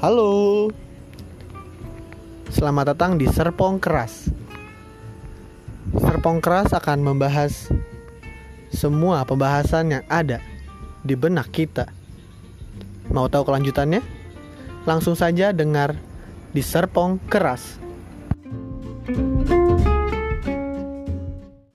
Halo. Selamat datang di Serpong Keras. Serpong Keras akan membahas semua pembahasan yang ada di benak kita. Mau tahu kelanjutannya? Langsung saja dengar di Serpong Keras.